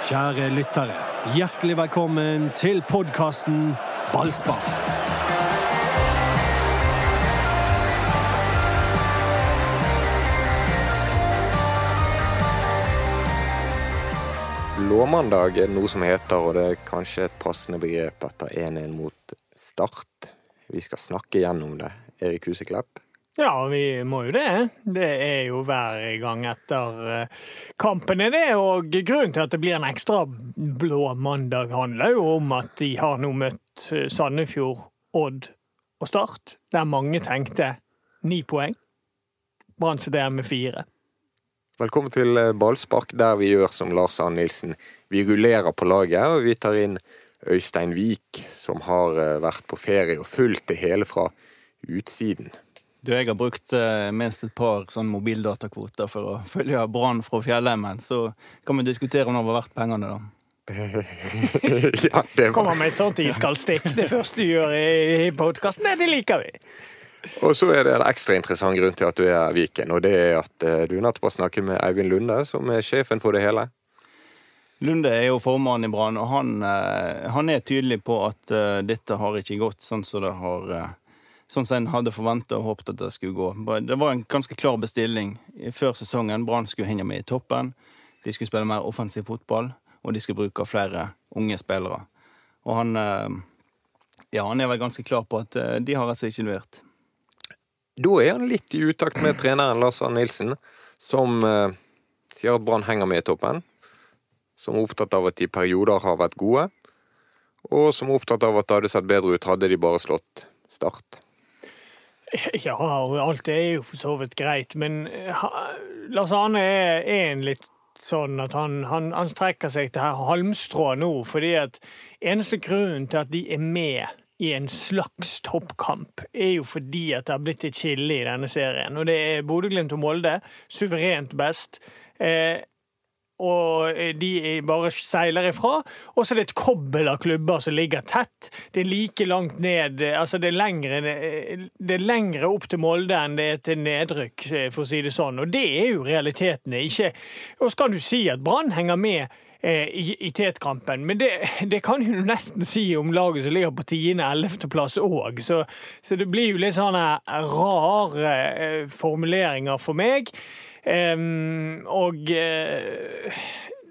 Kjære lyttere, hjertelig velkommen til podkasten Ballspar. Blåmandag er det noe som heter, og det er kanskje et passende begrep etter 1-1 mot Start. Vi skal snakke gjennom det. Erik Huseklepp. Ja, vi må jo det. Det er jo hver gang etter kampen kampene, det. Og grunnen til at det blir en ekstra blå mandag, handler jo om at de har nå møtt eh, Sandefjord, Odd og Start, der mange tenkte ni poeng. Brann sitter med fire. Velkommen til eh, ballspark, der vi gjør som Lars Ann Nilsen. Vi rullerer på laget, og vi tar inn Øystein Wiik, som har vært på ferie og fulgt det hele fra utsiden. Du, jeg har brukt eh, minst et par sånn mobildatakvoter for å følge Brann fra fjellheimen. Så kan vi diskutere om det var verdt pengene, da. ja, det var... Kommer med et sånt iskaldstikk det første du gjør i, i podkasten. Det liker vi. Og så er det en ekstra interessant grunn til at du er Viken, og det er at uh, du nettopp har snakket med Eivind Lunde, som er sjefen for det hele. Lunde er jo formann i Brann, og han, uh, han, er tydelig på at dette har ikke gått sånn som det har sånn som en hadde forventa og håpet at det skulle gå. Det var en ganske klar bestilling før sesongen. Brann skulle henge med i toppen. De skulle spille mer offensiv fotball, og de skulle bruke flere unge spillere. Og han eh, Ja, han er vel ganske klar på at eh, de har rett ikke levert. Da er han litt i utakt med treneren Lars Arne Nilsen, som eh, sier at Brann henger med i toppen. Som er opptatt av at de perioder har vært gode. Og som er opptatt av at det hadde sett bedre ut hadde de bare slått Start. Ja, alt er jo for så vidt greit, men eh, Lars Arne er en litt sånn at han, han, han strekker seg til halmstrå nå, fordi at eneste grunnen til at de er med i en slags toppkamp, er jo fordi at det har blitt et skille i denne serien. Og det er Bodø-Glimt og Molde, suverent best. Eh, og eh, de bare seiler ifra. Og så er det et kobbel av klubber som ligger tett. Det er like langt ned Altså, det er lengre, eh, det er lengre opp til Molde enn det er til nedrykk, eh, for å si det sånn. Og det er jo realitetene. Ikke Og så kan du si at Brann henger med i, i tetkampen. Men det, det, kan du nesten si om laget som ligger på 10.-11.-plass òg. Så, så, det blir jo litt sånne rare formuleringer for meg. Um, og uh,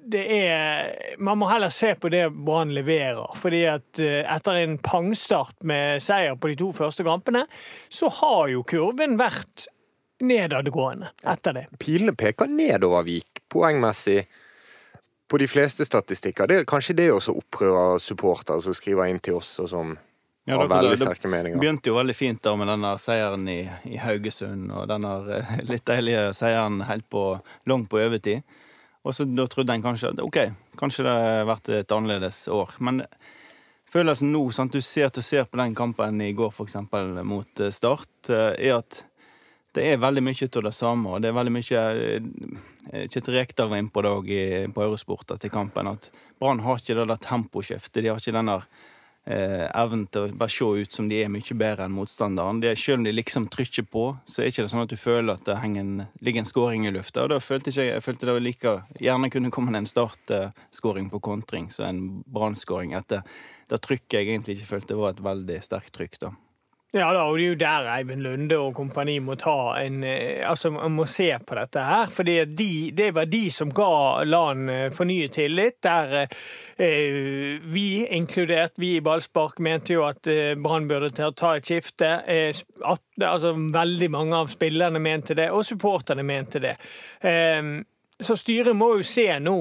det er Man må heller se på det Brann leverer. fordi at uh, etter en pangstart med seier på de to første kampene, så har jo kurven vært nedadgående etter det. Pilene peker nedover Vik, poengmessig. På de fleste statistikker. Det er kanskje det også opprører supportere som skriver inn til oss og som ja, har veldig sterke meninger. Det begynte jo veldig fint da med denne seieren i, i Haugesund, og denne eh, litt deilige seieren helt på, langt på overtid. Og så da trodde en kanskje at ok, kanskje det har vært et annerledes år. Men følelsen nå, sant, du ser, du ser på den kampen i går f.eks. mot eh, Start, eh, er at det er veldig mye av det samme. og det er veldig mye Kjetil Rekdal var inne på det òg på Eurosport etter kampen. At Brann har ikke det der temposkiftet. De har ikke den der eh, evnen til å bare se ut som de er mye bedre enn motstanderen. De, selv om de liksom trykker på, så er ikke det sånn at du føler at det en, ligger en skåring i lufta. Og da følte jeg, jeg følte det like Gjerne kunne komme en startskåring på kontring, så en brannskåring etter det trykket jeg egentlig ikke følte var et veldig sterkt trykk. da. Ja da, og det er jo der Eivind Lunde og kompani må ta en eh, Altså, man må se på dette her. For de, det var de som ga LAN eh, fornyet tillit. Der eh, vi, inkludert vi i ballspark, mente jo at eh, Brann burde ta et skifte. Eh, at, altså, veldig mange av spillerne mente det, og supporterne mente det. Eh, så styret må jo se nå.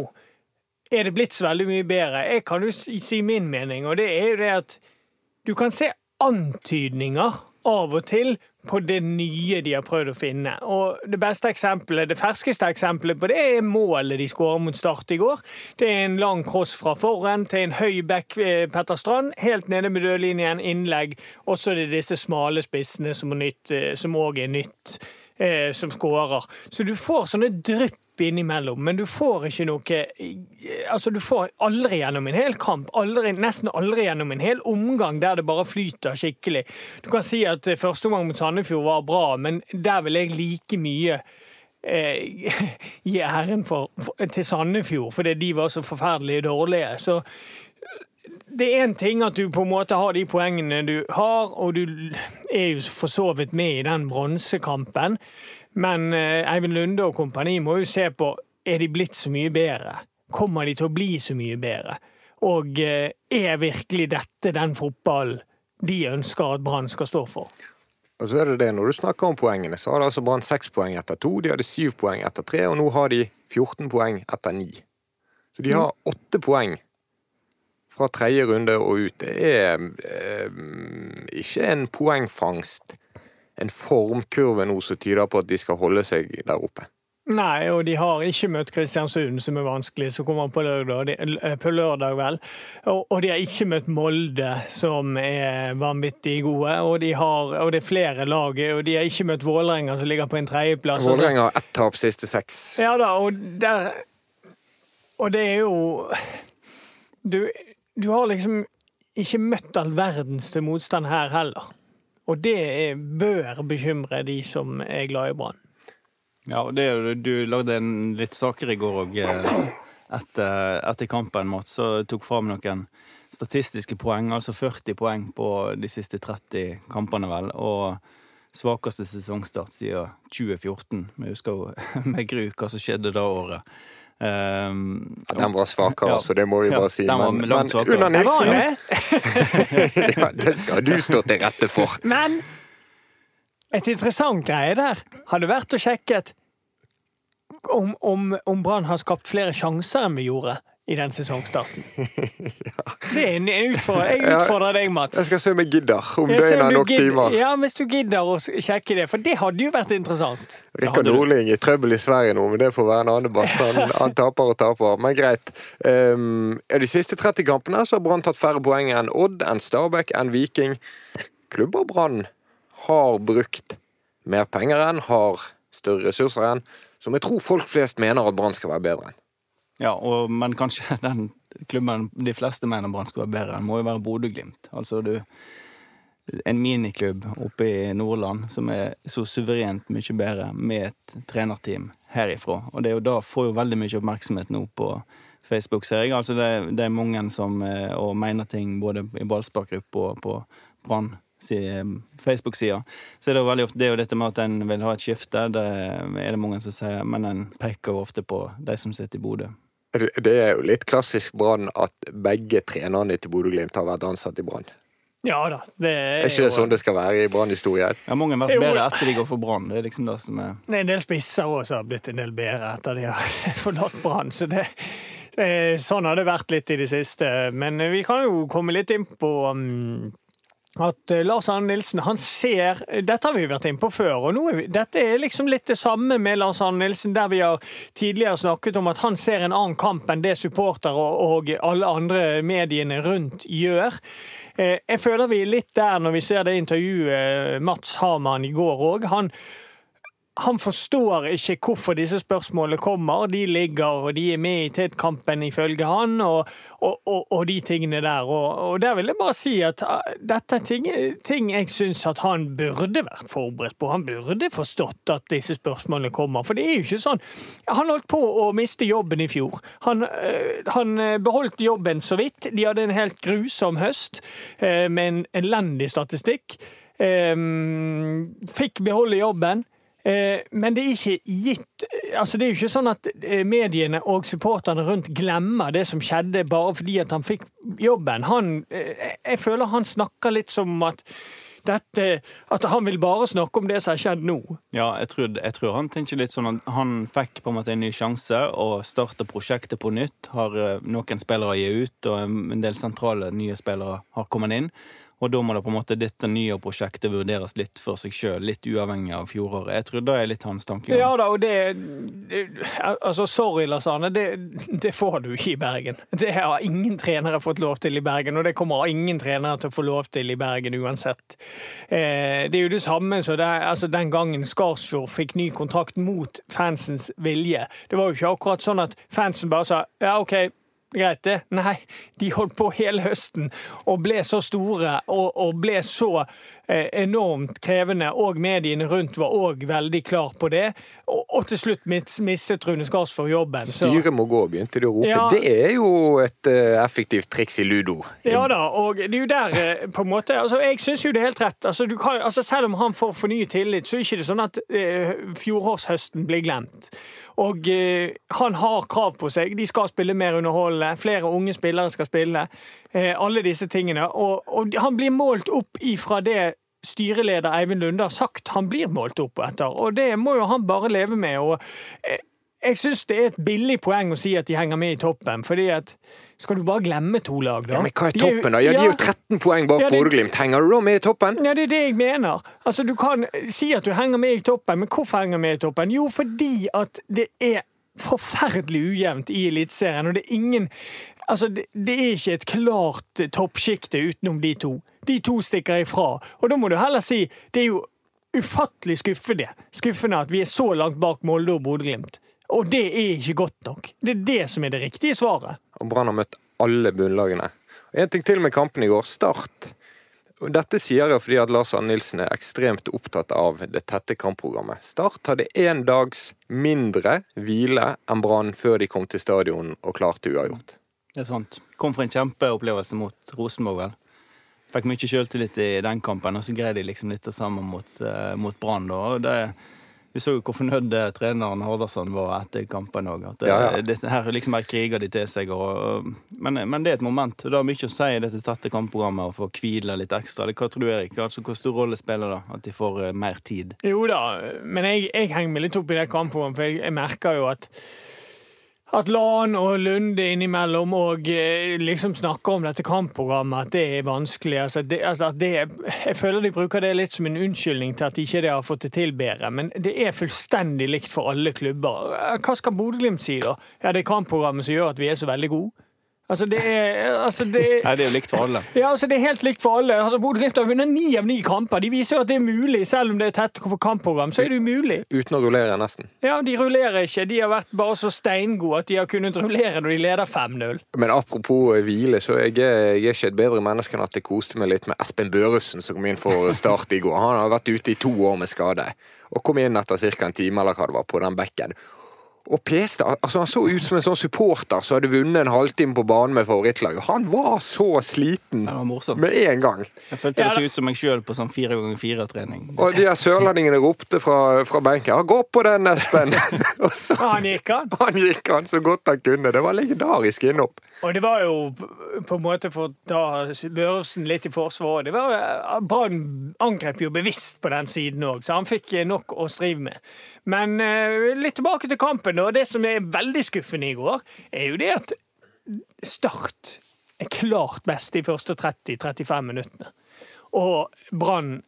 Er det blitt så veldig mye bedre? Jeg kan jo si min mening, og det er jo det at du kan se antydninger av og til på det nye de har prøvd å finne. Og Det beste eksempelet, det ferskeste eksempelet på det er målet de skårer mot Start i går. Det er en lang cross fra foran til en høy back eh, Petter Strand, helt nede med dødlinjen, innlegg. Og så er det disse smale spissene som òg er nytt, eh, som skårer. Så du får sånne drypp innimellom, men du får ikke noe Altså, du får aldri gjennom en hel kamp, aldri, nesten aldri gjennom en hel omgang der det bare flyter skikkelig. Du kan si at første omgang mot Sandefjord var bra, men der vil jeg like mye eh, gi æren for, for, til Sandefjord fordi de var så forferdelig dårlige. Så det er én ting at du på en måte har de poengene du har, og du er jo for så vidt med i den bronsekampen. Men eh, Eivind Lunde og kompani må jo se på er de blitt så mye bedre. Kommer de til å bli så mye bedre? Og eh, er virkelig dette den fotballen de ønsker at Brann skal stå for? Og så er det det, Når du snakker om poengene, så har altså Brann seks poeng etter to. De hadde syv poeng etter tre, og nå har de 14 poeng etter ni. Så de har åtte poeng fra tredje runde og ut. Det er eh, ikke en poengfangst, en formkurve nå som tyder på at de skal holde seg der oppe. Nei, og de har ikke møtt Kristiansund, som er vanskelig, som kommer på lørdag, de, på lørdag vel. Og, og, de har ikke møtt Molde, som er vanvittig gode. Og, de har, og det er flere lag. Og de har ikke møtt Vålerenga, som ligger på en tredjeplass. Vålerenga har ett tap siste seks. Ja da, og der Og det er jo du, du har liksom ikke møtt all verdens til motstand her heller. Og det bør bekymre de som er glad i Brann. Ja, og det, du lagde en litt saker i går òg. Eh, etter, etter, kampen, Mats, så tok fram noen statistiske poeng. Altså 40 poeng på de siste 30 kampene, vel. Og svakeste sesongstart siden 2014. Vi husker jo med gru hva som skjedde da året. Um, den var svakere, ja, så det må vi bare si. Den var men, langt men Unna Nilsen ja, Det skal du stå til rette for. Men et interessant greie der hadde vært å sjekke om, om, om Brann har skapt flere sjanser enn vi gjorde i den sesongstarten. ja. Det er en utfordring. Jeg utfordrer deg, Mats. Jeg skal se om jeg gidder. Om døgnet er nok timer. Ja, Hvis du gidder å sjekke det, for det hadde jo vært interessant. Rikard Norling i trøbbel i Sverige nå, men det får være en annen debatt. Han, han, taper og taper. Men greit. Um, de siste 30 kampene så har Brann tatt færre poeng enn Odd, enn Stabæk, enn Viking. Klubber Brann har brukt mer penger enn, har større ressurser enn, som jeg tror folk flest mener at Brann skal være bedre enn. Ja, og, men kanskje den klubben de fleste mener Brann skal være bedre enn, må jo være Bodø-Glimt. Altså du En miniklubb oppe i Nordland som er så suverent mye bedre, med et trenerteam herifra. Og det er jo da får jo veldig mye oppmerksomhet nå på Facebook, ser jeg. Altså det, det er mange som eh, og mener ting både i ballsparkgruppa og på Brann Facebook-sida, så er det jo veldig ofte det er jo dette med at en vil ha et skifte. Det er det mange som sier, men en peker jo ofte på de som sitter i Bodø. Det er jo litt klassisk Brann at begge trenerne til Bodø-Glimt har vært ansatt i Brann. Ja da. Det er, er ikke det sånn det skal være i Brann-historien? Ja, mange har vært bedre etter de går for Brann. Det er liksom det som er Det er en del spisser òg som har blitt en del bedre etter de har forlatt Brann. Så det, sånn har det vært litt i det siste. Men vi kan jo komme litt inn på um, at uh, Lars Arne Nilsen han ser Dette har vi vært inne på før. og nå er vi, Dette er liksom litt det samme med Lars Arne Nilsen, der vi har tidligere snakket om at han ser en annen kamp enn det supportere og, og alle andre mediene rundt gjør. Uh, jeg føler vi er litt der når vi ser det intervjuet Mats Hamann i går òg. Han, han forstår ikke hvorfor disse spørsmålene kommer. De ligger og de er med i Tet-kampen ifølge han, og, og, og, og, de tingene der. Og, der vil jeg bare si at uh, dette er ting, ting jeg syns at han burde vært forberedt på. Han burde forstått at disse spørsmålene kommer. For det er jo ikke sånn. Han holdt på å miste jobben i fjor. Han, uh, han beholdt jobben så vidt. De hadde en helt grusom høst uh, med en elendig statistikk. Fikk beholde jobben. Eh, men det er ikke gitt altså Det er jo ikke sånn at eh, mediene og supporterne rundt glemmer det som skjedde bare fordi at han fikk jobben. Han, eh, jeg føler han snakker litt som at dette, at han vil bare snakke om det som har skjedd nå. Ja, jeg tror, jeg tror, han tenker litt sånn at han fikk på en måte en ny sjanse og starta prosjektet på nytt. Har noen spillere gitt ut, og en del sentrale nye spillere har kommet inn. Og da må det på en måte dette nye prosjektet vurderes litt for seg sjøl, litt uavhengig av fjoråret. Jeg tror det er litt hans tanke. Ja da, og det, Altså, sorry, Lars Arne, det, det, får du ikke i Bergen. Det har ingen trenere fått lov til i Bergen, og det kommer ingen trenere til å få lov til i Bergen uansett. Eh, det er jo det samme som altså, den gangen Skarsfjord fikk ny kontrakt mot fansens vilje. Det var jo ikke akkurat sånn at fansen bare sa ja, OK, greit det. Nei, de holdt på hele høsten og ble så store og, og ble så eh, enormt krevende, og mediene rundt var òg veldig klar på det. Og, og til slutt mis- mistet Rune Skarsfjord jobben. Så, Styret må gå, begynte de å rope. Ja. Det er jo et uh, effektivt triks i ludo. ja da, og det er jo der eh, på en måte altså Jeg syns jo det er helt rett. Altså, du kan, altså, selv om han får fornyet tillit, så er det ikke sånn at eh, fjorårshøsten blir glemt. Og eh, han har krav på seg. De skal spille mer underholdende. Flere unge spillere skal spille. Eh, alle disse tingene. Og, og han blir målt opp ifra det styreleder Eivind Lunde har sagt han blir målt opp etter. Og det må jo han bare leve med. Og eh, jeg syns det er et billig poeng å si at de henger med i toppen, fordi at skal du bare glemme to lag, da? Ja, men hva er toppen, da? Ja, De er jo 13 poeng bak Ja, Bodø-Glimt. Henger du da med i toppen? Ja, det er det jeg mener. Altså, Du kan si at du henger med i toppen, men hvorfor henger med i toppen? Jo, fordi at det er forferdelig ujevnt i Eliteserien, og det er ingen Altså, det, det er ikke et klart toppsjikte utenom de to. De to stikker ifra. Og da må du heller si det er jo ufattelig skuffende, skuffende at vi er så langt bak Molde og Bodø-Glimt. Og det er ikke godt nok. Det er det som er det riktige svaret. Og Brann har møtt alle bunnlagene. En ting til med kampen i går. Start. Og Dette sier jeg fordi at Lars Arne Nilsen er ekstremt opptatt av det tette kampprogrammet. Start hadde én dags mindre hvile enn Brann før de kom til stadion og klarte uavgjort. Det er sant. Kom for en kjempeopplevelse mot Rosenborg, vel. Fikk mye selvtillit i den kampen, og så greide de liksom litt det samme mot, uh, mot Brann. Det- Vi så jo hvor fornøyd eh, treneren Hardasson var etter kampen òg. At det, Ja, ja. det, her liksom bare kriger de til seg. Og, men, men det er et moment. og Det har mye å si i dette tette kampprogrammet å få hvile litt ekstra. Det, hva tror du, Erik? Altså, hvor stor rolle spiller det at de får eh, mer tid? Jo da, men jeg, jeg henger meg litt opp i det kampprogrammet, for jeg, jeg merker jo at at Lan og Lunde innimellom og eh, liksom snakker om dette kampprogrammet, at det er vanskelig. Altså, det, altså, det, jeg føler de bruker det litt som en unnskyldning til at de ikke har fått det til bedre. Men det er fullstendig likt for alle klubber. Hva skal Bodø-Glimt si, da? Ja, det er kampprogrammet som gjør at vi er så veldig gode. Altså, det er, altså, det er Nei, det er jo likt for alle. ja, altså Det er helt likt for alle. Altså, Bodø-Glimt har vunnet ni av ni kamper. De viser jo at det er mulig, selv om det er tett kampprogram. Så er det umulig. Uten å rullere, nesten. Ja, De rullerer ikke. De har vært bare så steingode at de har kunnet rullere når de leder 5-0. Men apropos eh, hvile, så jeg er jeg er ikke et bedre menneske enn at jeg koste meg litt med Espen Børussen, som kom inn for start i går. Han har vært ute i to år med skade, og kom inn etter ca. en time eller hva det var, på den bekken. Og peste, altså Han så ut som en sånn supporter som hadde vunnet en halvtime på banen med favorittlaget. Han var så sliten ja, var med en gang. Jeg følte det så ut som meg sjøl på sånn fire ganger fire-trening. Og de her sørlendingene ropte fra, fra benken ja, gå på den, Espen! og så han gikk han. han gikk han så godt han kunne. Det var legendarisk innhopp. Og det var jo på en måte for å ta Børresen litt i forsvar det var Brann angrep jo bevisst på den siden òg, så han fikk eh, nok å strive med. Men eh, litt tilbake til kampen, og det som er veldig skuffende i går, er jo det at Start er klart best de første 30-35 minuttene. Og Brann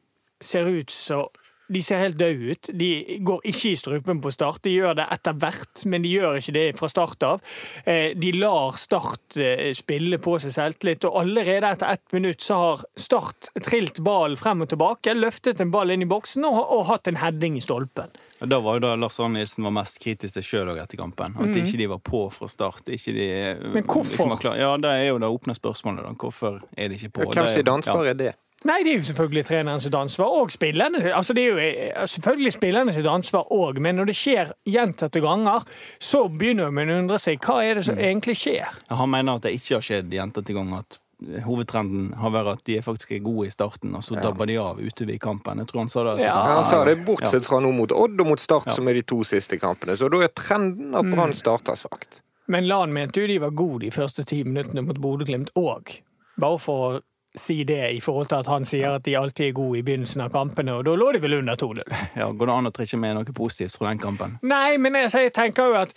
ser ut så De ser helt døde ut. De går ikke i strupen på Start. De gjør det etter hvert, men de gjør ikke det fra start av. Eh, De lar Start eh, spille på seg selvtillit, og allerede etter ett minutt så har Start trilt ballen frem og tilbake, løftet en ball inn i boksen og, og hatt en heading i stolpen. Da var jo da Lars Arne Nilsen var mest kritisk til sjøl etter kampen. At ikke de var på fra start. Ikke de, eh. Men hvorfor? Liksom Ja, Det er jo det åpne spørsmålet. da. Hvorfor er de ikke på? Hvem Det sitt ansvar er det? Nei, det er jo selvfølgelig treneren sitt ansvar, og spillerne. Altså, det er jo eh, selvfølgelig spillerne sitt ansvar òg, men når det skjer gjentatte ganger, så begynner man å undre seg hva er det som egentlig skjer. Han mener at det ikke har skjedd gjentatte ganger. At hovedtrenden har vært at de er faktisk er gode i starten, og så dabber de av ute i kampen. Jeg tror han sa det. Ja. Ja, han sa det bortsett fra nå mot Odd og mot Start, Ja. som er de to siste kampene. Så da er trenden at Brann starter svakt. Men Lan mente jo de var gode de første ti minuttene mot Bodø-Glimt òg. Bare for å si det i forhold til at han sier at de alltid er gode i begynnelsen av kampene, og da lå de vel under 2-0. Ja, Går det an å trekke med noe positivt fra den kampen? Nei, men jeg, jeg tenker jo at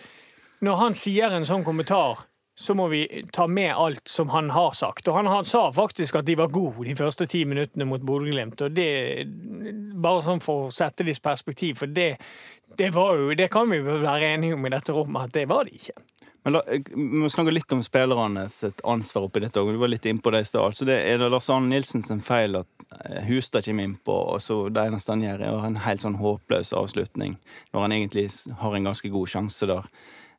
når han sier en sånn kommentar, så må vi ta med alt som han har sagt. Og han, han sa faktisk at de var gode de første ti minuttene mot Bodø-Glimt. Og det Bare sånn for å sette det i perspektiv, for det, det var jo Det kan vi vel være enige om i dette rommet, at det var de ikke. Men la, Vi må snakke litt om spillernes ansvar oppi dette. òg. Du var litt innpå det i stad. Så det er det Lars Arne Nilsen sin feil at eh, Hustad kommer innpå, og så det eneste han gjør, er en helt sånn håpløs avslutning, når han egentlig har en ganske god sjanse der.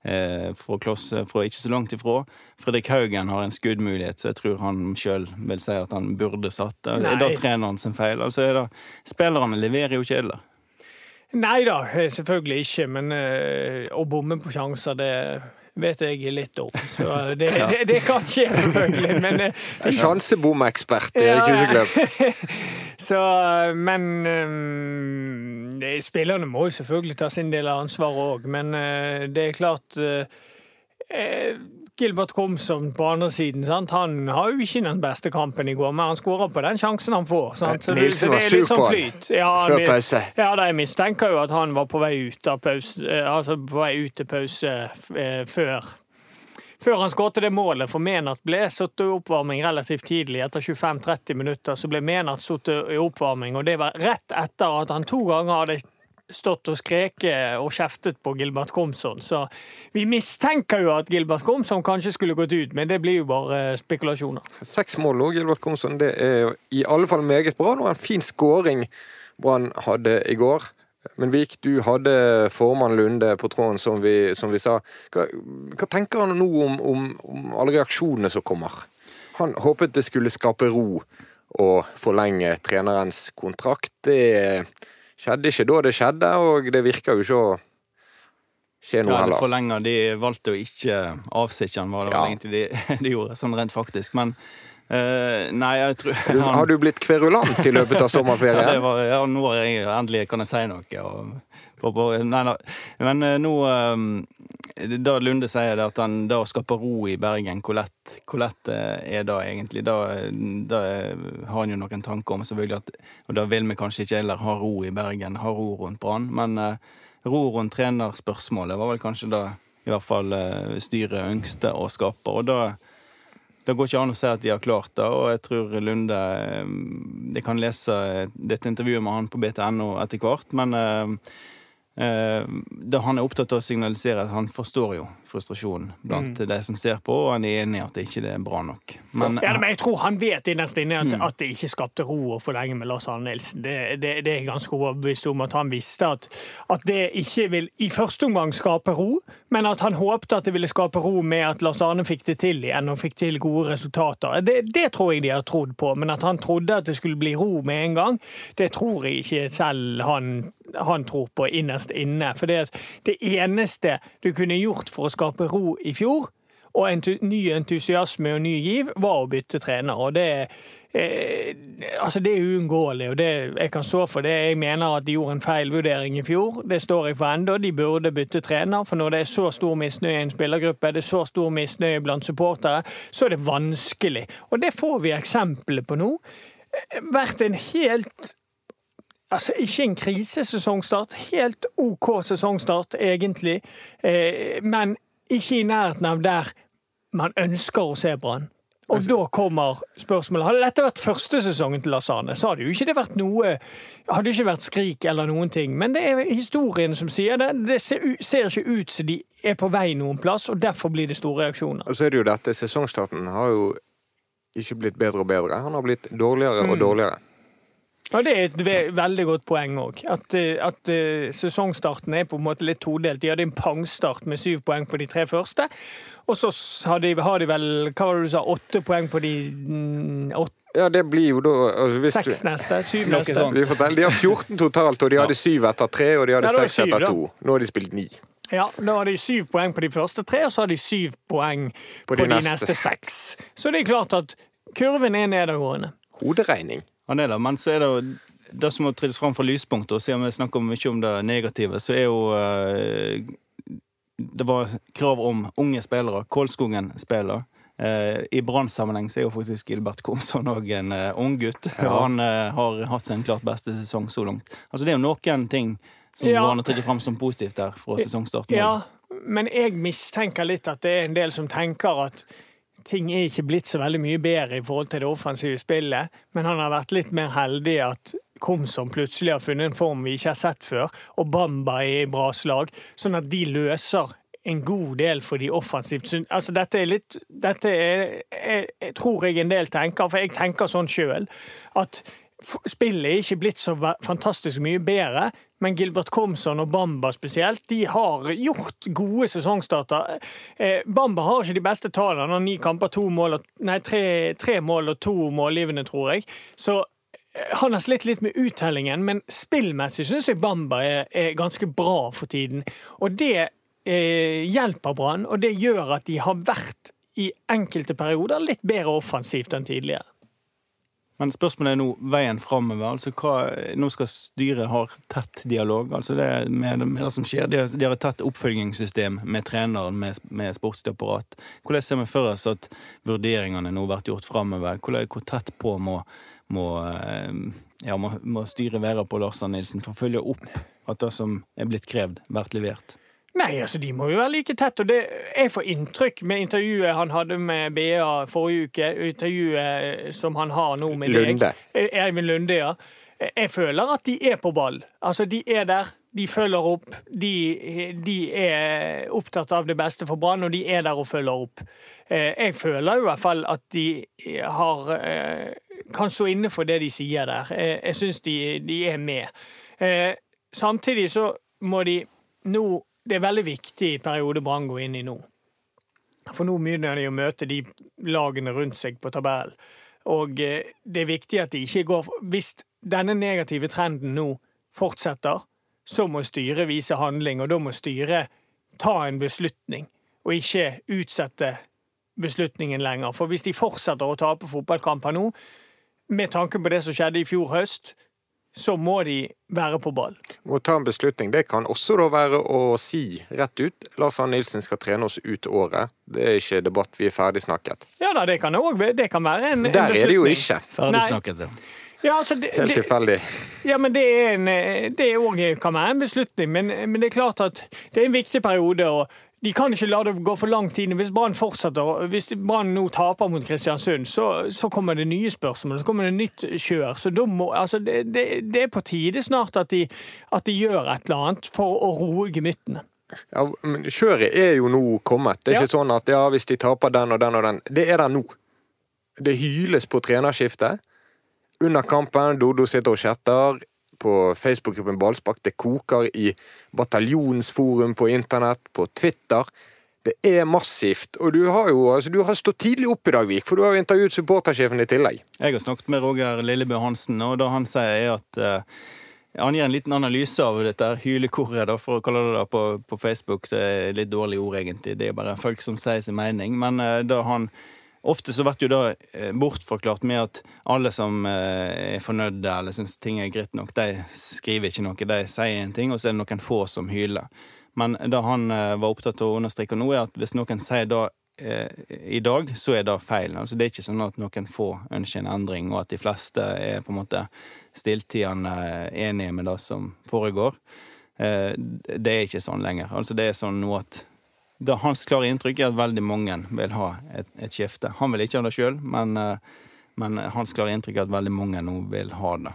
Eh, fra, kloss, fra ikke så langt ifra. Fredrik Haugen har en skuddmulighet, så jeg tror han sjøl vil si at han burde satt. Det Nei. er da treneren sin feil. Altså det, spillerne leverer jo ikke heller. Nei da, selvfølgelig ikke. Men eh, å bomme på sjanser, det vet jeg litt om. Så det, det, det kan skje, selvfølgelig. Men En Sjansebomekspert Erik Ja, ja. Huseklepp. Så, men um, Spillerne må jo selvfølgelig ta sin del av ansvaret òg, men uh, det er klart uh, eh, Gilbert Komsom på andre siden sant? han har jo ikke den beste kampen i går, men han skårer på den sjansen han får. Sant? Så, Nilsen var det sur sånn på han flyt. Ja, før pause. Ja, jeg mistenker jo at han var på vei ut pause, eh, altså på vei ut til pause eh, før før han skåret det målet, for Menat ble satt i oppvarming relativt tidlig. Etter 25-30 minutter så ble Menat satt i oppvarming, og det var rett etter at han to ganger hadde stått og skreket og kjeftet på Gilbert Komson. Så vi mistenker jo at Gilbert Komson kanskje skulle gått ut, men det blir jo bare spekulasjoner. Seks mål nå, Gilbert Komson. Det er i alle fall meget bra. Det var en fin skåring Brann hadde i går. Men Vik, du hadde formann Lunde på tråden, som vi, som vi sa. Hva, hva tenker han nå om, om, om alle reaksjonene som kommer? Han håpet det skulle skape ro å forlenge trenerens kontrakt. Det skjedde ikke da det skjedde, og det virker jo ikke å skje noe Ja, det heller. forlenger. De valgte å ikke avsitte han, var det Ja. vel egentlig de, de gjorde, sånn rent faktisk. Men uh, nei, jeg tror Du, han- har du blitt kverulant i løpet av ja, det sommerferien? var, ja, nå jeg endelig kan jeg si noe. Og, nei, nei. Men eh, nå eh, Da Lunde sier det at han da skaper ro i Bergen, hvor lett, hvor lett eh, er det egentlig? Da, da har han jo noen tanker om selvfølgelig at Og da vil vi kanskje ikke heller ha ro i Bergen, ha ro rundt Brann. Men ro rundt trenerspørsmålet var vel kanskje da i hvert fall styret ønskte å skape. Og da det går ikke an å si at de har klart det, og jeg tror Lunde Jeg kan lese dette intervjuet med han på BTNO etter hvert, men han er opptatt av å signalisere, at han forstår jo frustrasjonen blant de som ser på, og han er enig i at det ikke er bra nok. Men, Ja, men jeg tror han vet innerst inne Mm. at, at det ikke skapte ro å forlenge med Lars Arne Nilsen. Det, det, det er ganske overbevist om at han visste at, at det ikke vil i første omgang skape ro, men at han håpte at det ville skape ro med at Lars Arne fikk det til igjen og fikk til gode resultater. Det, det tror jeg de har trodd på, men at han trodde at det skulle bli ro med en gang, det tror jeg ikke selv han, han tror på innerst inne. For det, det eneste du kunne gjort for å skape ro i fjor, og entu ny entusiasme og ny giv var å bytte trener. og det eh, altså det er uunngåelig, og det, jeg kan stå for det. Jeg mener at de gjorde en feil vurdering i fjor. Det står jeg for ennå. De burde bytte trener. For når det er så stor misnøye i en spillergruppe, det er så stor misnøye blant supportere, så er det vanskelig. Og det får vi eksempler på nå. Vært en helt Altså, ikke en krisesesongstart. Helt OK sesongstart, egentlig. Eh, men ikke i nærheten av der man ønsker å se Brann. Og da kommer spørsmålet Hadde dette vært første sesongen til Lars Arne, så hadde jo ikke det vært noe Hadde ikke vært skrik eller noen ting. Men det er historien som sier det. Det ser, ser ikke ut som de er på vei noen plass, og derfor blir det store reaksjoner. Og så er det jo dette, sesongstarten har jo ikke blitt bedre og bedre. Han har blitt dårligere Mm. og dårligere. Og det er et ve veldig godt poeng òg. At, eh, at uh, sesongstarten er på en måte litt todelt. De hadde en pangstart med syv poeng på de tre første. Og så har de, har de vel hva var det du sa, åtte poeng på de mm, åtte, Ja, det blir jo da altså hvis seks neste, syv neste. vi forteller, De har 14 totalt, og de hadde syv etter tre, og de hadde Ja, seks etter to. Nå har de spilt ni. Ja, nå har de syv poeng på de første tre, og så har de syv poeng på, de, neste. seks. Så det er klart at kurven er nedadgående. Hoderegning. Han er det, men så er det jo det som må trilles fram fra lyspunktet, og siden vi snakker mye om det negative, så er jo eh, Det var krav om unge spillere. Kålskogen spiller. Eh, I Brann-sammenheng så er jo faktisk Gilbert Komsson òg en uh, ung gutt. Og han eh, har hatt sin klart beste sesong så langt. Altså Det er jo noen ting som Ja. går an å trekke fram som positivt der fra sesongstarten. Ja, men jeg mistenker litt at det er en del som tenker at ting er ikke blitt så veldig mye bedre i forhold til det offensive spillet, men han har vært litt mer heldig at Komsom plutselig har funnet en form vi ikke har sett før, og Bamba er i bra slag, sånn at de løser en god del for de offensivt. Så, Altså, dette er litt Dette er, jeg, jeg tror jeg en del tenker, for jeg tenker sånn sjøl, at spillet er ikke blitt så fantastisk mye bedre, men Gilbert Komson og Bamba spesielt, de har gjort gode sesongstarter. Eh, Bamba har ikke de beste tallene. Han har ni kamper, to mål nei, tre, tre mål og to målgivende, tror jeg. Så eh, han har slitt litt med uttellingen, men spillmessig syns jeg Bamba er, er ganske bra for tiden. Og det eh, hjelper Brann, og det gjør at de har vært i enkelte perioder litt bedre offensivt enn tidligere. Men spørsmålet er nå veien framover. Altså hva, nå skal styret ha tett dialog. altså det med, med det som skjer. De har, de har et tett oppfølgingssystem med treneren, med, med sportslig. Hvordan ser vi for oss at vurderingene nå blir gjort framover? Hvor, tett på må, må, eh, ja, må, må styret være på Lars Arne Nilsen for å følge opp at det som er blitt krevd, blir levert? Nei, altså de må jo være like tett, og det jeg får inntrykk med intervjuet han hadde med BA forrige uke, intervjuet som han har nå med deg, Lunde. Eivind Lunde, ja. Jeg føler at de er på ball. Altså, de er der, de følger opp. De, de er opptatt av det beste for Brann, og de er der og følger opp. Eh, Jeg føler i hvert fall at de har eh, kan stå inne for det de sier der. Eh, Jeg syns de, de er med. Samtidig så må de nå Det er veldig viktig periode Brann går inn i nå. For nå begynner de å møte de lagene rundt seg på tabellen. Og eh, det er viktig at de ikke går Hvis denne negative trenden nå fortsetter, så må styret vise handling, og da må styret ta en beslutning, og ikke utsette beslutningen lenger. For hvis de fortsetter å tape fotballkamper nå, med tanke på det som skjedde i fjor høst, så må de være på ball. Å ta en beslutning, det kan også da være å si rett ut Lars Arne Nilsen skal trene oss ut året. Det er ikke debatt, vi er ferdig snakket. Ja da, det kan også, det kan være en, en Der er det jo ikke. Ferdig snakket. ja. Ja, altså, det, Helt tilfeldig. Ja, men det er en, det også, kan være en beslutning, men, men det er klart at det er en viktig periode. og de kan ikke la det gå for lang tid. Hvis Brann fortsetter, hvis Brann nå taper mot Kristiansund, så, så kommer det nye spørsmål, så kommer det nytt kjør. Så de må, altså det, det, det er på tide snart at de, at de gjør et eller annet for å roe gemyttene. Ja, men kjøret er jo nå kommet. Det er Ja. ikke sånn at ja, hvis de taper den og den og den. Det er der nå. Det hyles på trenerskiftet. Under kampen, Dodo sitter og chatter på Facebook-gruppen Ballspark. Det koker i bataljonsforum på internett, på Twitter. Det er massivt. Og du har jo altså, du har stått tidlig opp i dag, Vik, for du har intervjuet supportersjefen i tillegg. Jeg har snakket med Roger Lillebø Hansen, og det han sier er at uh, han gir en liten analyse av dette hylekoret, da, for å kalle det det på, på Facebook. Det er litt dårlig ord, egentlig. Det er bare folk som sier sin mening. Men uh, da han Ofte så blir det eh, bortforklart med at alle som eh, er fornøyde eller syns ting er greit nok, de skriver ikke noe. De sier en ting, og så er det noen få som hyler. Men det han eh, var opptatt av å understreke nå, er at hvis noen sier det i dag, så er det feil. Altså, det er ikke sånn at noen få ønsker en endring, og at de fleste er på en måte stilltiende enige med det som foregår. Det er ikke sånn lenger. Altså, det er sånn nå at det, Hans klare inntrykk er at veldig mange vil ha et, et skifte. Han vil ikke ha det sjøl, men, eh, men hans klare inntrykk er at veldig mange nå vil ha det.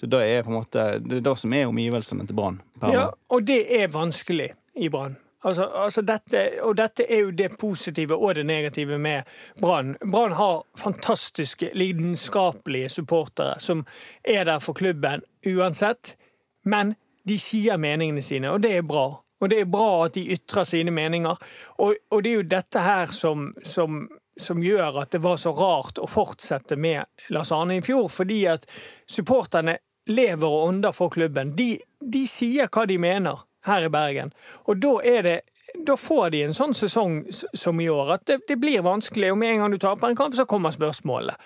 Så det er på en måte det, er det som er omgivelsene til Brann. Ja, og det er vanskelig i Brann. Altså, altså dette, og dette er jo det positive og det negative med Brann. Brann har fantastiske, lidenskapelige supportere som er der for klubben uansett. Men de sier meningene sine, og det er bra. Og det er bra at de ytrer sine meninger. Og, og det er jo dette her som, som, som gjør at det var så rart å fortsette med Lars Arne i fjor, fordi at supporterne lever og ånder for klubben. De, de sier hva de mener her i Bergen. Og da er det da får de en sånn sesong som i år, at det, det blir vanskelig. Og med en gang du taper en kamp, så kommer spørsmålet.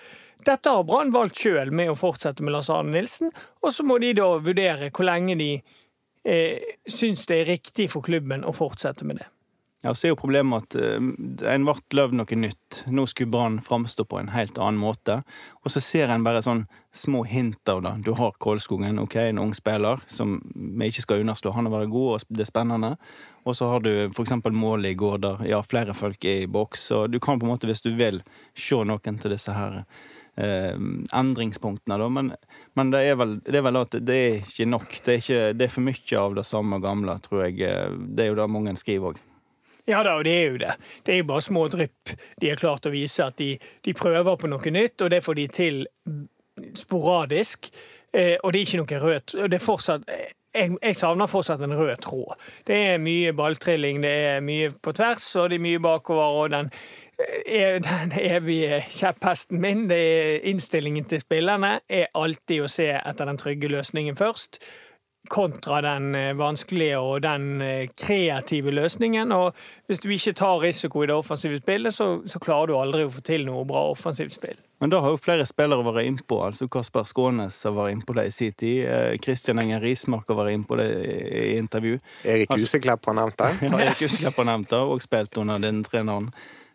Dette har Brann valgt sjøl med å fortsette med Lars Arne Nilsen, og så må de da vurdere hvor lenge de eh, syns det er riktig for klubben å fortsette med det. Ja, så er jo problemet at uh, en ble løvd noe nytt. Nå skulle Brann framstå på en helt annen måte. Og så ser en bare sånn små hint av det. Du har Kålskogen, ok, en ung spiller som vi ikke skal underslå. Han har vært god, og det er spennende. Og så har du f.eks. målet i går der ja, flere folk er i boks. Så du kan på en måte, hvis du vil, se noen til disse her eh, endringspunktene, da. Men, men det, er vel, det er vel at det er ikke nok. Det er, ikke, det er for mye av det samme gamle, tror jeg. Det er jo det mange skriver òg. Ja da, og det er jo det. Det er jo bare små drypp de har klart å vise at de, de prøver på noe nytt, og det får de til sporadisk. Eh, og det er ikke noe rødt. Det er fortsatt jeg, jeg, savner fortsatt en rød tråd. Det er mye balltrilling, det er mye på tvers, og det er mye bakover. og den, eh, den evige kjepphesten min, det er innstillingen til spillerne, er alltid å se etter den trygge løsningen først kontra den eh, vanskelige og den eh, kreative løsningen. Og hvis du ikke tar risiko i det offensive spillet, så, så klarer du aldri å få til noe bra offensivt spill. Men da har jo flere spillere vært innpå. altså Kasper Skånes har vært innpå det i sin tid. Kristian eh, Enger Rismark har vært innpå det i intervju. Erik altså- Huseklepp har nevnt det. ja, Erik Huseklepp har nevnt det, og spilt under den treneren.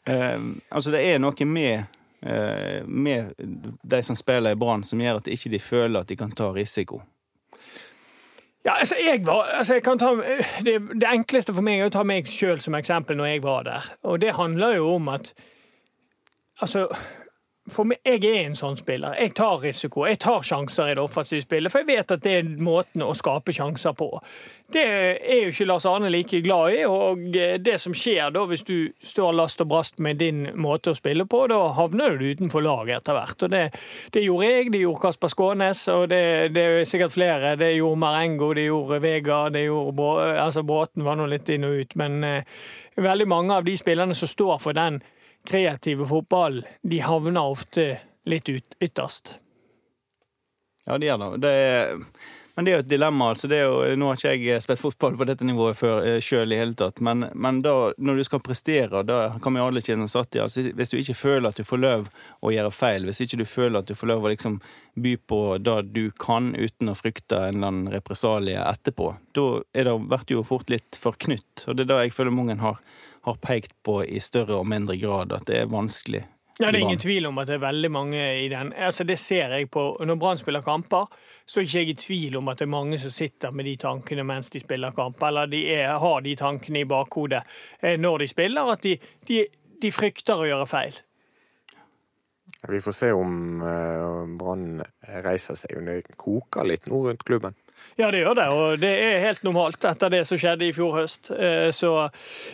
Eh, altså Det er noe med, eh, med de som spiller i Brann, som gjør at de ikke føler at de kan ta risiko. Ja, altså, jeg var, altså, jeg ta, det, det, enkleste for meg er å ta meg sjøl som eksempel når jeg var der. Og det handler jo om at Altså for Jeg er en sånn spiller. Jeg tar risiko. Jeg tar sjanser i det offensive spillet, for jeg vet at det er måten å skape sjanser på. Det er jo ikke Lars Arne like glad i, og det som skjer da hvis du står last og brast med din måte å spille på, da havner du utenfor laget etter hvert. Og det, det, gjorde jeg, det gjorde Kasper Skånes, og det, det, er sikkert flere. Det gjorde Marengo, det gjorde Vega, det gjorde altså Bråten var nå litt inn og ut, men eh, veldig mange av de spillerne som står for den kreative fotballen, de havner ofte litt ut, ytterst. Ja, de gjør det. det er, men det er jo et dilemma. altså jo, Nå har ikke jeg spilt fotball på dette nivået før eh, sjøl i hele tatt, men, men, da, når du skal prestere, da kan vi alle kjenne oss i. Altså, hvis du ikke føler at du får lov å gjøre feil, hvis ikke du føler at du får lov å liksom by på det du kan uten å frykte en eller annen represalie etterpå, da er det jo fort litt forknytt. Og det er det jeg føler mange har har pekt på i større og mindre grad, at det er vanskelig. Ja, Det er ingen tvil om at det er veldig mange i den. Altså, Det ser jeg på Når Brann spiller kamper, så er ikke jeg i tvil om at det er mange som sitter med de tankene mens de spiller kamp, eller de er, har de tankene i bakhodet eh, når de spiller, at de, de, de frykter å gjøre feil. Vi får se om uh, Brann reiser seg. Det koker litt nå rundt klubben. Ja, det gjør det, og det er helt normalt etter det som skjedde i fjor høst. Eh, så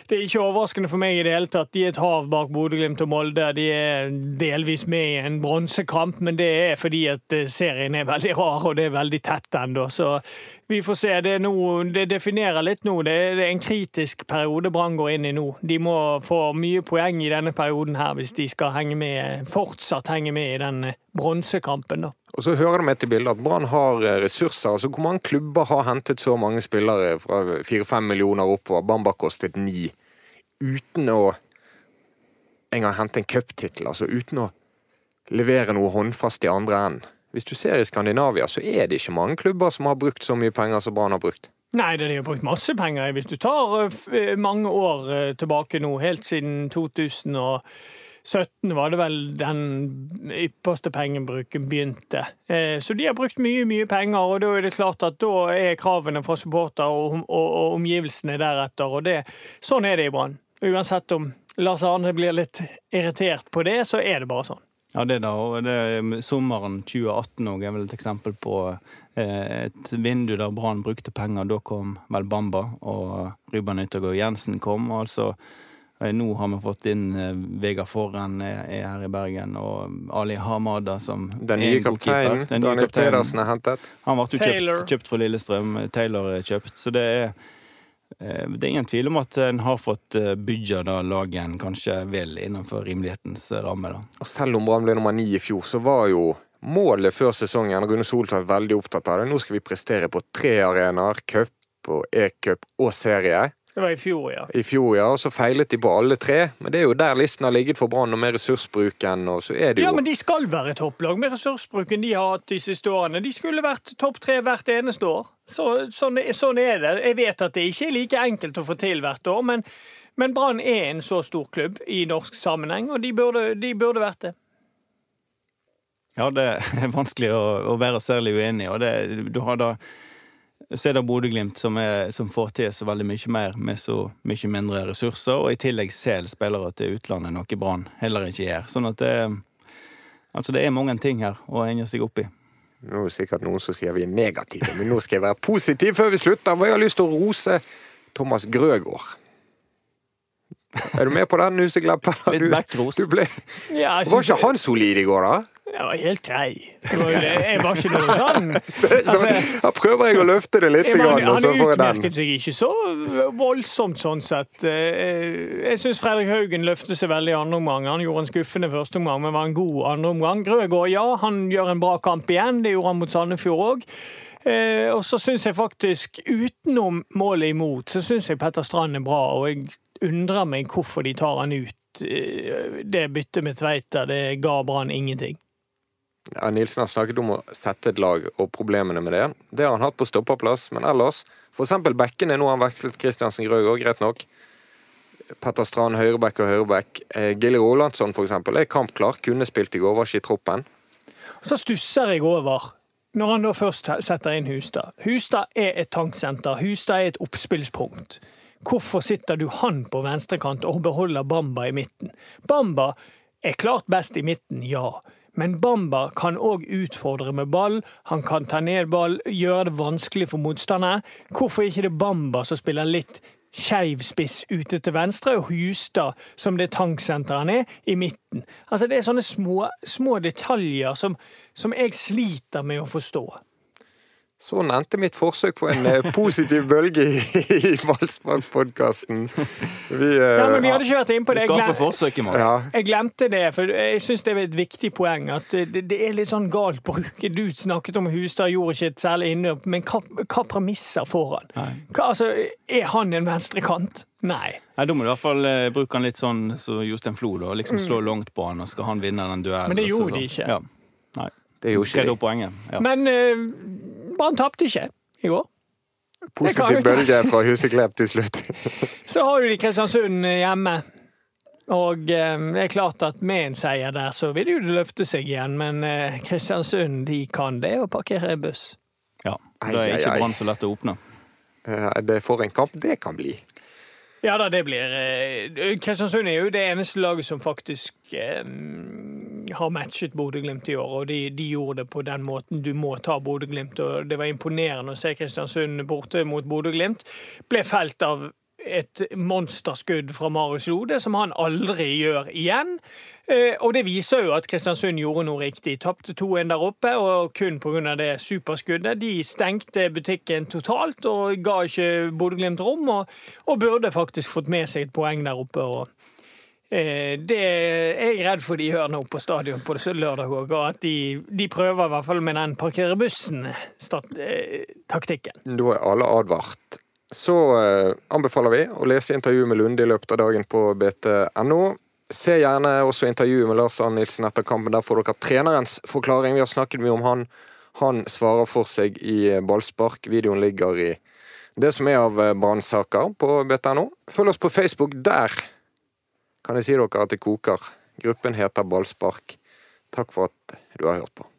det er ikke overraskende for meg i det hele tatt. De er et hav bak Bodø-Glimt og Molde. De er delvis med i en bronsekamp, men det er fordi at eh, serien er veldig rar og det er veldig tett ennå. Så vi får se. Det, noe, det definerer litt nå. Det er en kritisk periode Brann går inn i nå. De må få mye poeng i denne perioden her hvis de skal henge med, fortsatt henge med i den bronsekampen. da. Og så hører det med til bildet at Brann har eh, ressurser. altså Hvor mange klubber har hentet så mange spillere fra fire-fem millioner oppover? Bamba kostet ni. Uten å engang hente en cuptittel. Altså uten å levere noe håndfast i andre enden. Hvis du ser i Skandinavia, så er det ikke mange klubber som har brukt så mye penger som Brann har brukt. Nei, de har brukt masse penger. Hvis du tar eh, mange år eh, tilbake nå, helt siden 2000 og 17 var det vel den ypperste pengebruken begynte. Eh, så de har brukt mye mye penger, og da er det klart at da er kravene fra supporter og, og, og omgivelsene deretter. og det, Sånn er det i Brann. Uansett om Lars Arne blir litt irritert på det, så er det bare sånn. Ja, det da, og det Sommeren 2018 er vel et eksempel på eh, et vindu der Brann brukte penger. Da kom vel Bamba, og Ruben Yttergård Jensen kom. altså Eh, nå har vi fått inn eh, Vegard Forren er, her i Bergen, og Ali Hamada som Den nye kapteinen. Daniel Pedersen er hentet. Han ble jo kjøpt, kjøpt fra Lillestrøm. Taylor er kjøpt. Så det er eh, det er ingen tvil om at en har fått bygga det laget en kanskje vil innenfor rimelighetens ramme. Da. Og selv om Brann ble nummer ni i fjor, så var jo målet før sesongen Rune Soltvedt veldig opptatt av det. Nå skal vi prestere på tre arenaer, cup og e-cup og serie. Det var i fjor, ja. I fjor, ja, Og så feilet de på alle tre. Men det er jo der listen har ligget for Brann, og med ressursbruken. og så er det jo... Ja, men de skal være topplag med ressursbruken de har hatt de siste årene. De skulle vært topp tre hvert eneste år. Så, sånn, sånn, er det. Jeg vet at det ikke er like enkelt å få til hvert år, men, men Brann er en så stor klubb i norsk sammenheng, og de burde, de burde vært det. Ja, det er vanskelig å, å være særlig uenig, og det, du har da så er det Bodø-Glimt som, som, får til så veldig mye mer med så mye mindre ressurser, og i tillegg selger spillere til utlandet, noe Brann heller ikke gjør. Sånn at det, altså det er mange ting her å henge seg opp i. Nå er det sikkert noen som sier vi er negative, men nå skal jeg være positiv før vi slutter. Jeg har lyst til å rose Thomas Grøgaard. Er du med på den, Huseklepp? Litt Du- backros. Du ble... Ja, Var ikke han solid i går, da? Jeg var helt grei. Jeg var ikke noe sånn Altså- da prøver jeg å løfte det litt, var, grann, og han så får jeg den. utmerket seg ikke så voldsomt sånn sett. Eh, Jeg syns Fredrik Haugen løftet seg veldig i andre omgang. Han gjorde en skuffende første omgang, men var en god andre omgang. Grøgaard, ja, han gjør en bra kamp igjen. Det gjorde han mot Sandefjord òg. Og så syns jeg faktisk, utenom målet imot, så syns jeg Petter Strand er bra, og jeg undrer meg hvorfor de tar han ut. Eh, Det byttet med Tveita, det ga Brann ingenting. Ja, Nilsen har snakket om å sette et lag og problemene med det. Det har han hatt på stopperplass, men ellers eksempel bekkene. Nå har han vekslet Kristiansen Grøgaard, greit nok. Petter Strand, høyrebekk og høyrebekk. Gille Gilly Rolandsson, eksempel, er kampklar. Kunne spilt i går, var ikke i troppen. Så stusser jeg over når han da først setter inn Hustad. Hustad er et tanksenter. Hustad er et oppspillspunkt. Hvorfor sitter du han på venstrekant og beholder Bamba i midten? Bamba er klart best i midten, ja. Men Bamba kan òg utfordre med ball. Han kan ta ned ball, gjøre det vanskelig for motstanderen. Hvorfor ikke det Bamba som spiller litt skeiv spiss ute til venstre, og Hustad, som det tanksenteret han er, i midten? Altså Det er sånne små, små detaljer som, som jeg sliter med å forstå. Sånn endte mitt forsøk på en eh, positiv bølge i, Valsbakk-podkasten. Vi eh, Ja, men Vi hadde ikke vært inne på Vi det. Jeg skal glem- få med oss. ja, Jeg glemte det, for jeg syns det er et viktig poeng. At det, det er litt sånn galt bruk. Du snakket om Hustad gjorde ikke et særlig innhold. men hva, hva premisser får han? Hva, altså, er han en venstrekant? Nei. Nei, Da må du i hvert fall eh, bruke han litt sånn som Jostein Flo, da. Liksom slå langt på han, og skal han vinne den duellen. Men det gjorde så- de ikke. Ja. Nei. det gjorde ikke poenget? Ja. Men uh, Brann tapte ikke i går. positiv bølge fra Huseklepp til slutt. Så har du de Kristiansund hjemme. Og eh, det er klart at med en seier der, så vil jo det løfte seg igjen. Men eh, Kristiansund, de kan det å parkere buss. ja. Da er ikke. Brann så lett å åpne. Eh, Det er for en kamp det kan bli. Ja da, det blir eh, Kristiansund er jo det eneste laget som faktisk eh, har matchet Bodø-Glimt i år, og de, de gjorde det på den måten du må ta Bodø-Glimt. og Det var imponerende å se Kristiansund borte mot Bodø-Glimt. Ble felt av et monsterskudd fra Marius Lode, som han aldri gjør igjen. Eh, Og det viser jo at Kristiansund gjorde noe riktig. Tapte 2-1 der oppe, og kun pga. det superskuddet. De stengte butikken totalt og ga ikke Bodø-Glimt rom, og, og burde faktisk fått med seg et poeng der oppe. og eh, det er jeg redd for de gjør nå på stadion på lørdag òg, og at de, de prøver i hvert fall med den parkere bussen-taktikken. Da er alle advart. Så eh, anbefaler vi å lese intervjuet med Lunde i løpet av dagen på bt.no. Se gjerne også intervjuet med Lars Arne Nilsen etter kampen. Der får dere trenerens forklaring. Vi har snakket mye om han. Han svarer for seg i ballspark. Videoen ligger i det som er av brannsaker på bt.no. Følg oss på Facebook. Der kan jeg si dere at det koker. Gruppen heter Ballspark. Takk for at du har hørt på.